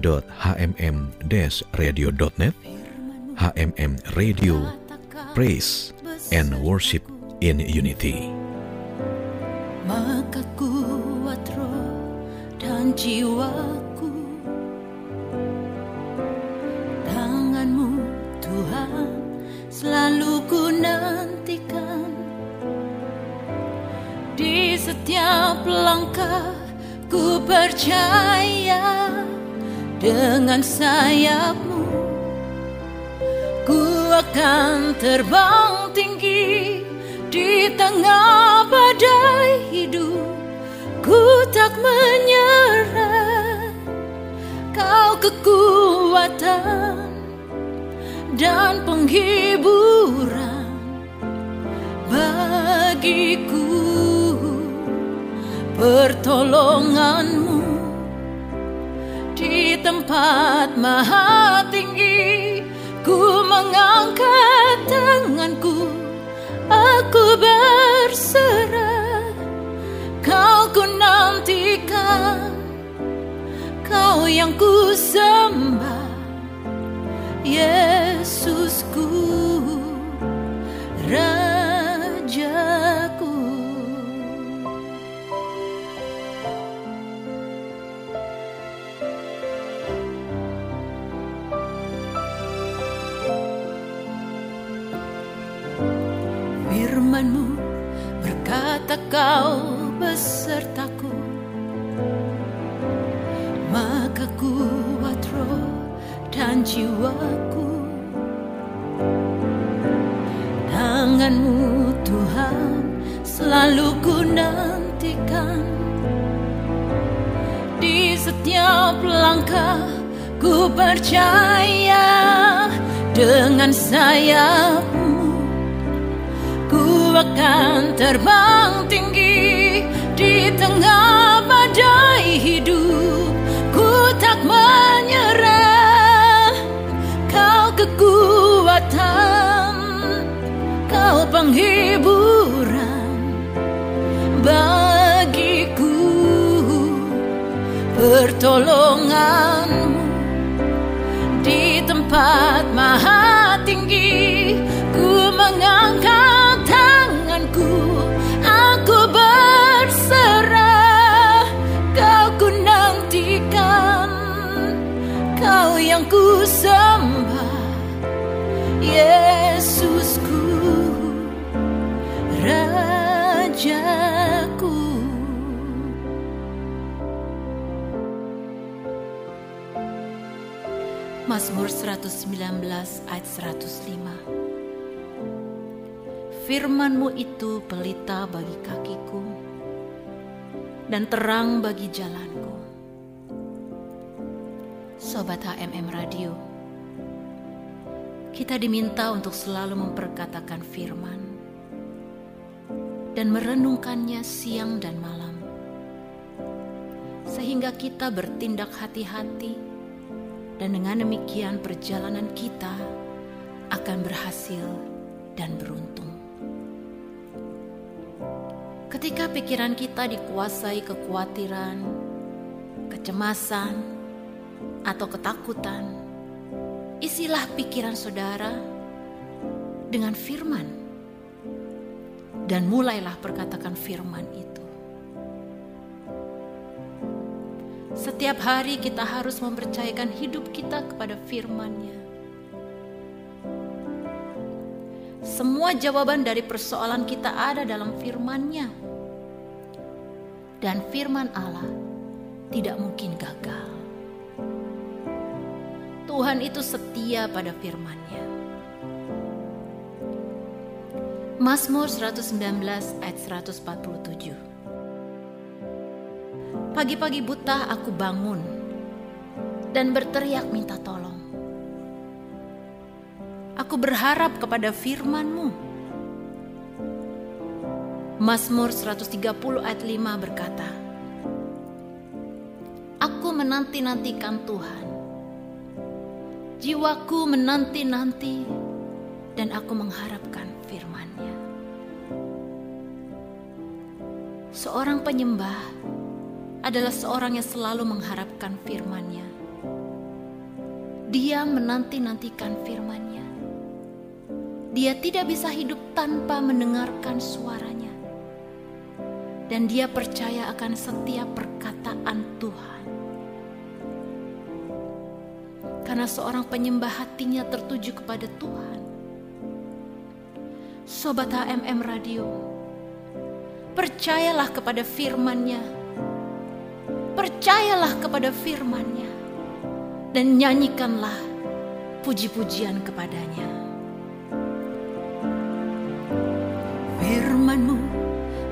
www.hmm-radio.net HMM Radio Praise and Worship in Unity. maka kuat roh dan jiwaku. Tanganmu Tuhan selalu ku nantikan. Di setiap langkah ku percaya dengan sayapmu ku akan terbang tinggi di tengah badai hidup. Ku tak menyerah kau kekuatan dan penghiburan bagiku. Pertolonganmu di tempat maha tinggi ku mengangkat tanganku aku berserah. Kau ku nantikan kau yang ku sembah Yesusku. Rajaku percaya Dengan sayapmu Ku akan terbang tinggi di tengah badai hidup. Ku tak menyerah. Kau kekuatan, kau penghiburan bagiku. Pertolonganmu Mazmur 119 ayat 105 Firmanmu itu pelita bagi kakiku dan terang bagi jalanku. Sobat HMM Radio, kita diminta untuk selalu memperkatakan firman dan merenungkannya siang dan malam. Sehingga kita bertindak hati-hati dan dengan demikian perjalanan kita akan berhasil dan beruntung. Ketika pikiran kita dikuasai kekhawatiran, kecemasan, atau ketakutan, isilah pikiran saudara dengan firman, dan mulailah perkatakan firman itu. Setiap hari kita harus mempercayakan hidup kita kepada firman-Nya. Semua jawaban dari persoalan kita ada dalam firman-Nya. Dan firman Allah tidak mungkin gagal. Tuhan itu setia pada firman-Nya. Mazmur 119 ayat 147 Pagi-pagi buta aku bangun dan berteriak minta tolong. Aku berharap kepada firman-Mu. Mazmur 130 ayat 5 berkata, Aku menanti-nantikan Tuhan. Jiwaku menanti-nanti dan aku mengharapkan firman-Nya. Seorang penyembah adalah seorang yang selalu mengharapkan firman-Nya. Dia menanti-nantikan firman-Nya. Dia tidak bisa hidup tanpa mendengarkan suaranya. Dan dia percaya akan setiap perkataan Tuhan. Karena seorang penyembah hatinya tertuju kepada Tuhan. Sobat HMM Radio, percayalah kepada firman-Nya. Percayalah kepada firman-Nya dan nyanyikanlah puji-pujian kepadanya. Firman-Mu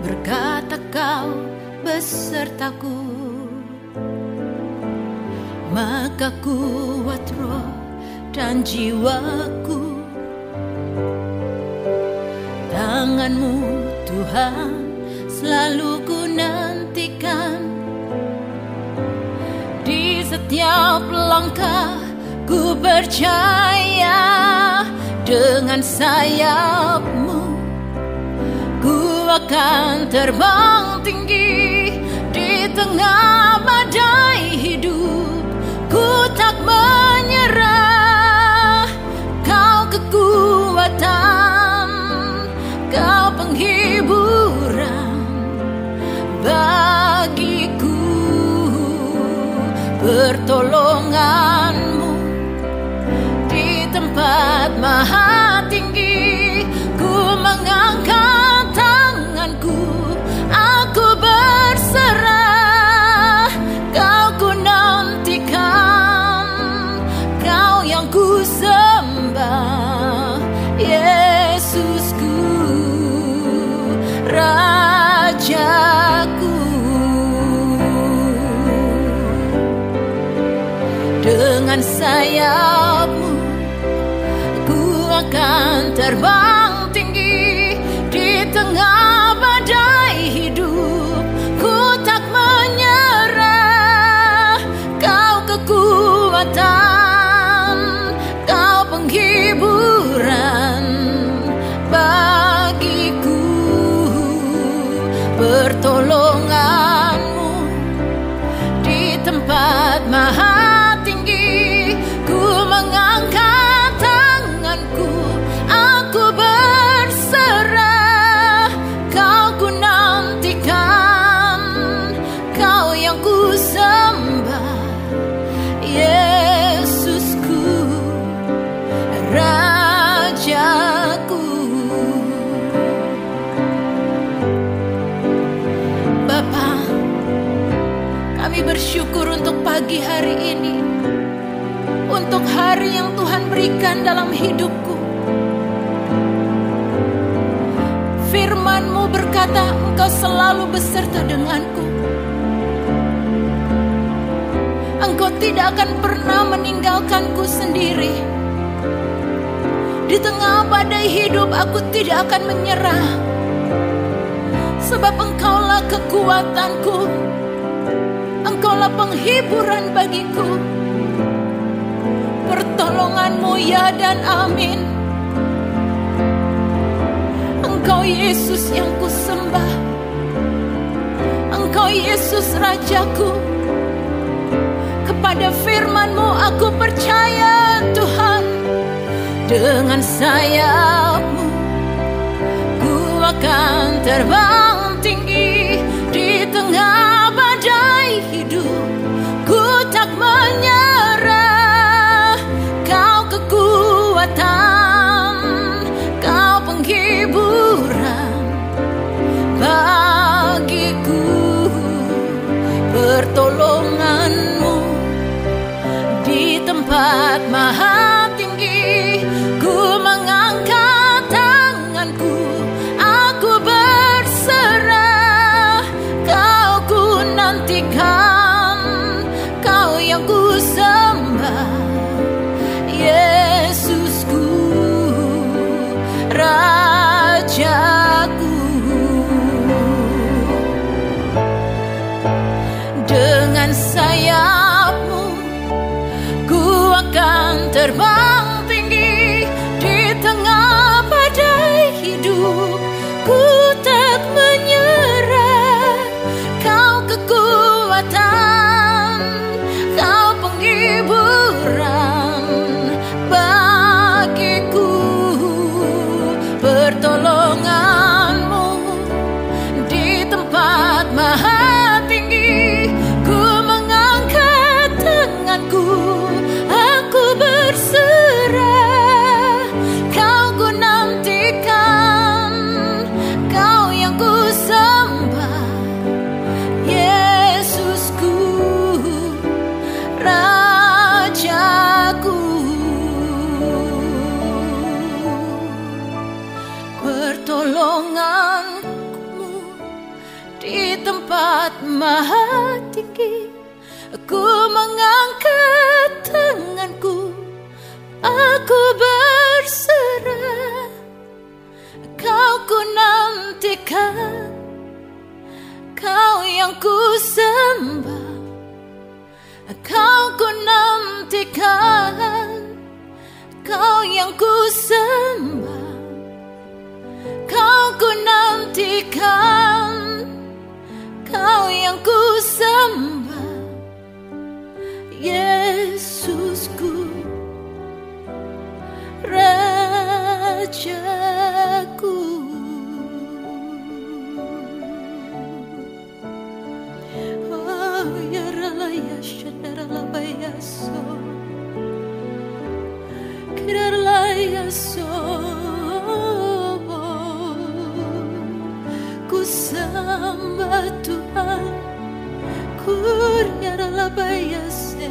berkata kau besertaku, maka kuat roh dan jiwaku. Tanganmu Tuhan selalu ku setiap langkah ku percaya Dengan sayapmu. Ku akan terbang tinggi Di tengah badai hidup. Ku tak menyerah Pertolonganmu di tempat maha sayapmu Ku akan terbang tinggi Di tengah badai hidup. Ku tak menyerah Kau kekuatan Kau penghiburan bagiku. Pertolonganmu berikan dalam hidupku. Firmanmu berkata engkau selalu beserta denganku. Engkau tidak akan pernah meninggalkanku sendiri. Di tengah badai hidup aku tidak akan menyerah. Sebab engkaulah kekuatanku. Engkaulah penghiburan bagiku Pertolonganmu ya dan amin. Engkau Yesus yang ku sembah Engkau Yesus Rajaku. Kepada firmanmu aku percaya Tuhan. Dengan sayapmu Ku akan terbang tinggi kekuatan Kau penghiburan bagiku Pertolonganmu di tempat maha Aku berserah. Kau ku nantikan. Kau yang ku sembah. Kau ku nantikan. Kau yang ku sembah. Kau ku nantikan. Kau yang ku sembah. Yesusku Rajaku Oh ya ralaya shandarala bayaso Kirarlaya so Ku sembah Tuhan Kuryarala bayase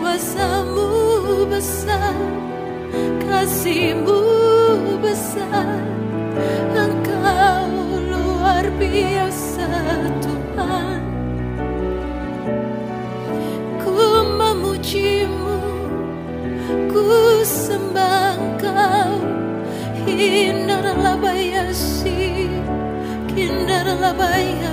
Kuasamu besar Kasihmu besar. Engkau luar biasa Tuhan. Ku memujimu Ku sembah Engkau. Hindarlah bayasi Horiarlah bayasi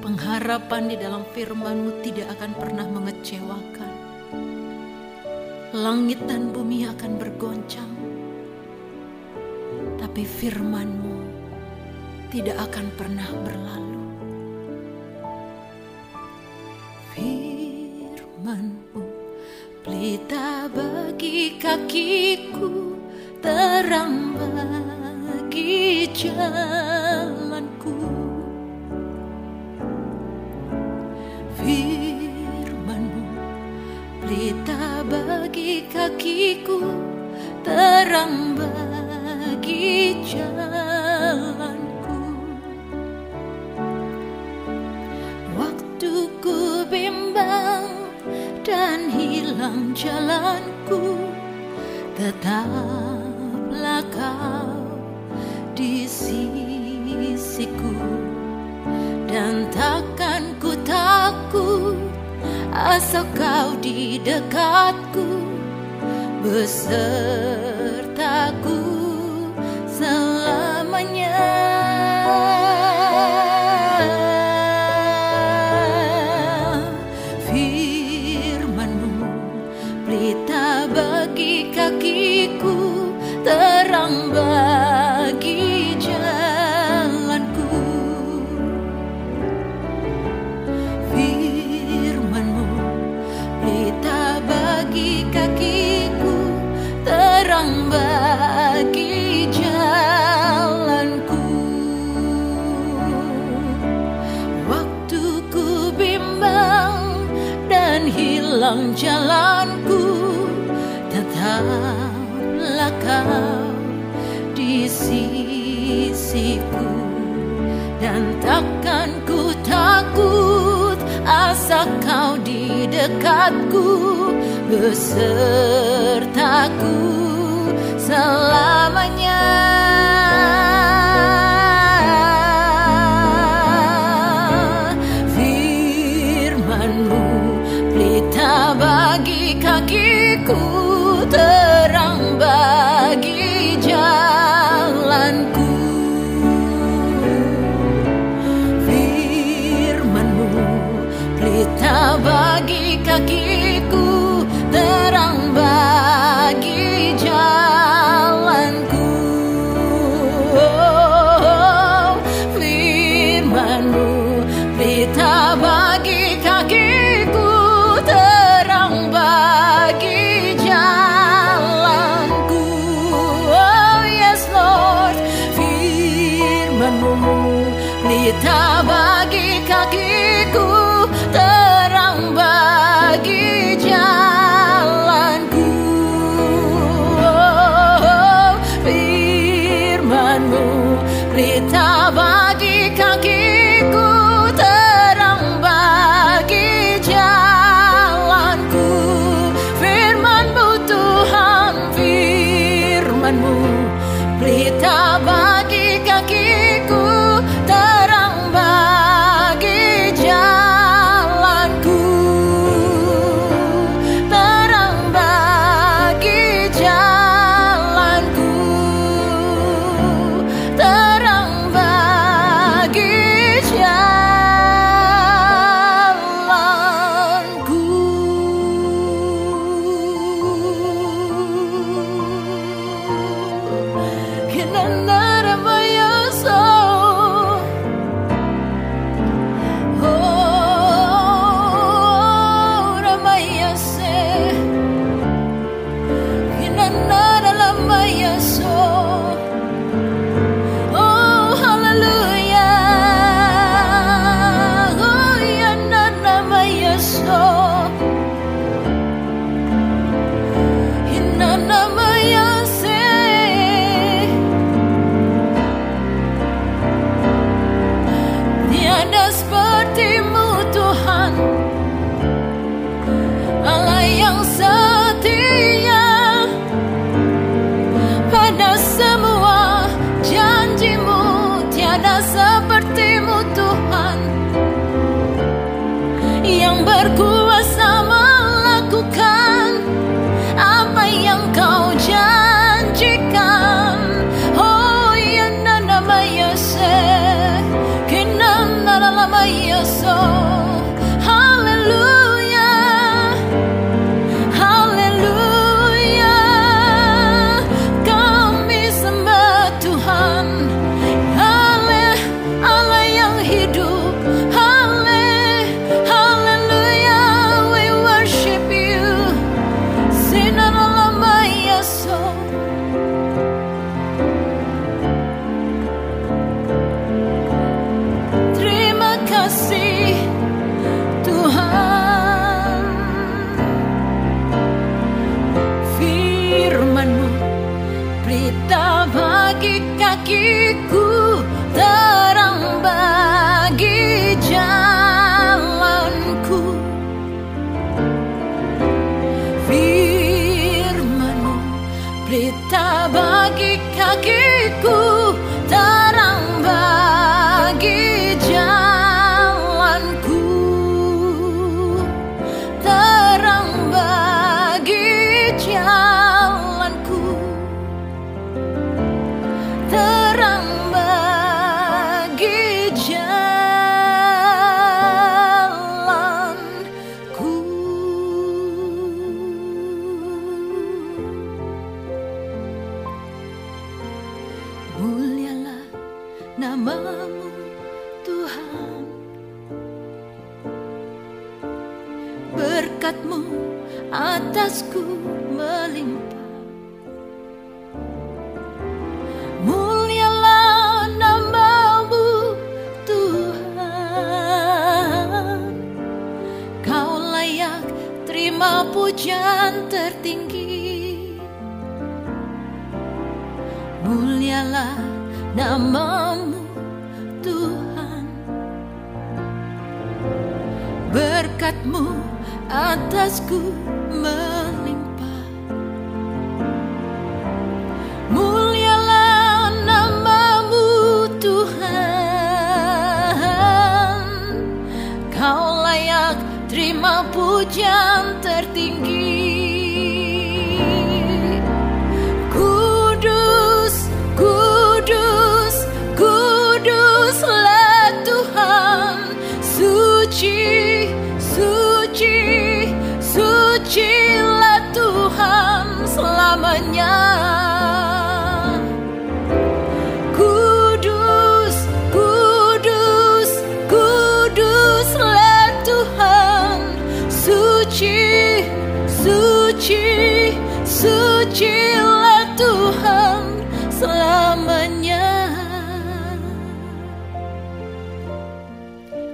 Pengharapan di dalam firman-Mu tidak akan pernah mengecewakan. Langit dan bumi akan bergoncang. Tapi firman-Mu tidak akan pernah berlalu. Firman-Mu pelita bagi kakiku, terang bagi jalanku. firman-Mu pelita bagi kakiku terang bagi jalanku jalanku tetaplah kau di sisiku dan takkan ku takut asal kau di dekatku besertaku selamanya. Kau di dekatku Besertaku? Selamanya pelita atasku. Kudus, kudus, kuduslah Tuhan, suci, suci, suci lah Tuhan selamanya.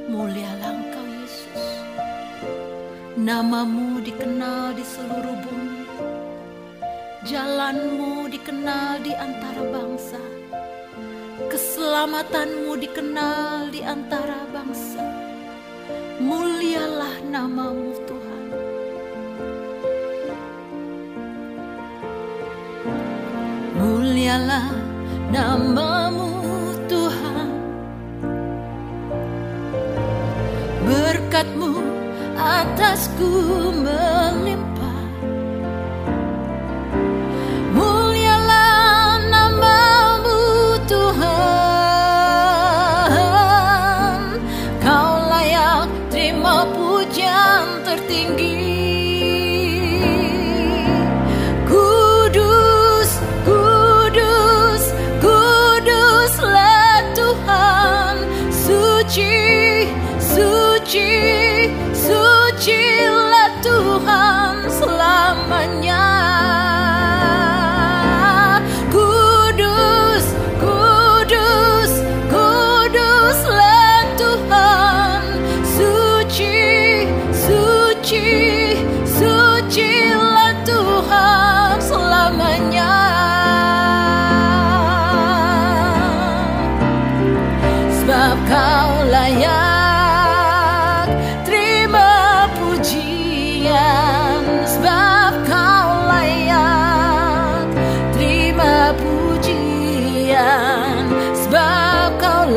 Mulialah Engkau Yesus, namamu dikenal di seluruh bumi. Jalanmu dikenal di antara bangsa. Keselamatanmu dikenal di antara bangsa. Mulialah namamu Tuhan. Mulialah namamu Tuhan. Berkatmu atasku meli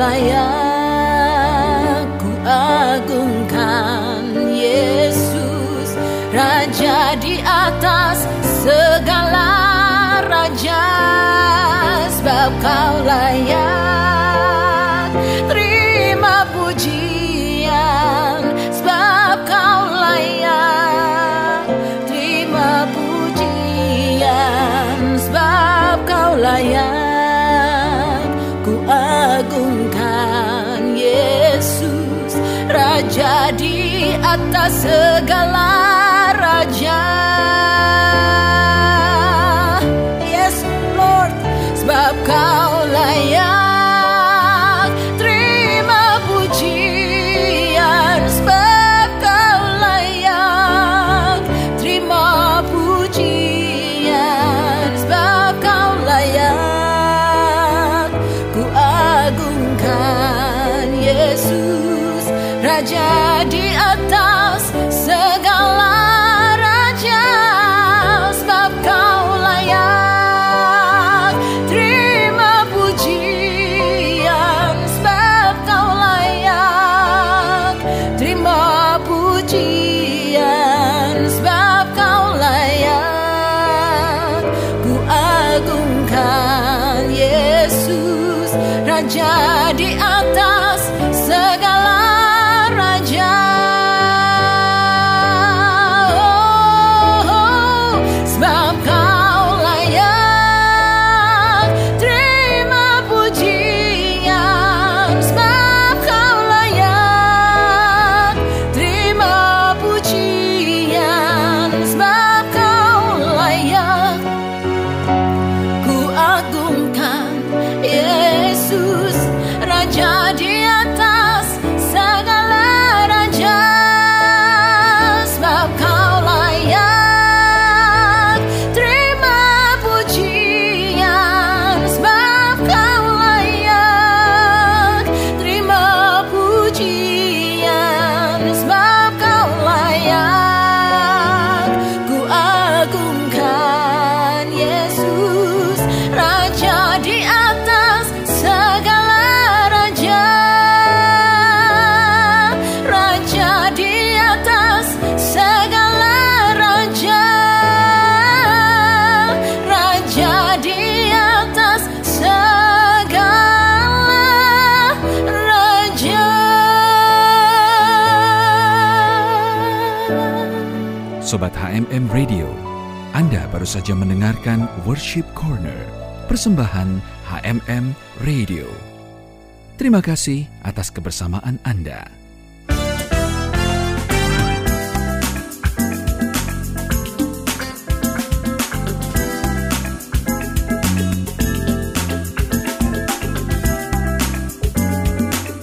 I eyes. atas segala Sobat HMM Radio, Anda baru saja mendengarkan Worship Corner, persembahan HMM Radio. Terima kasih atas kebersamaan Anda.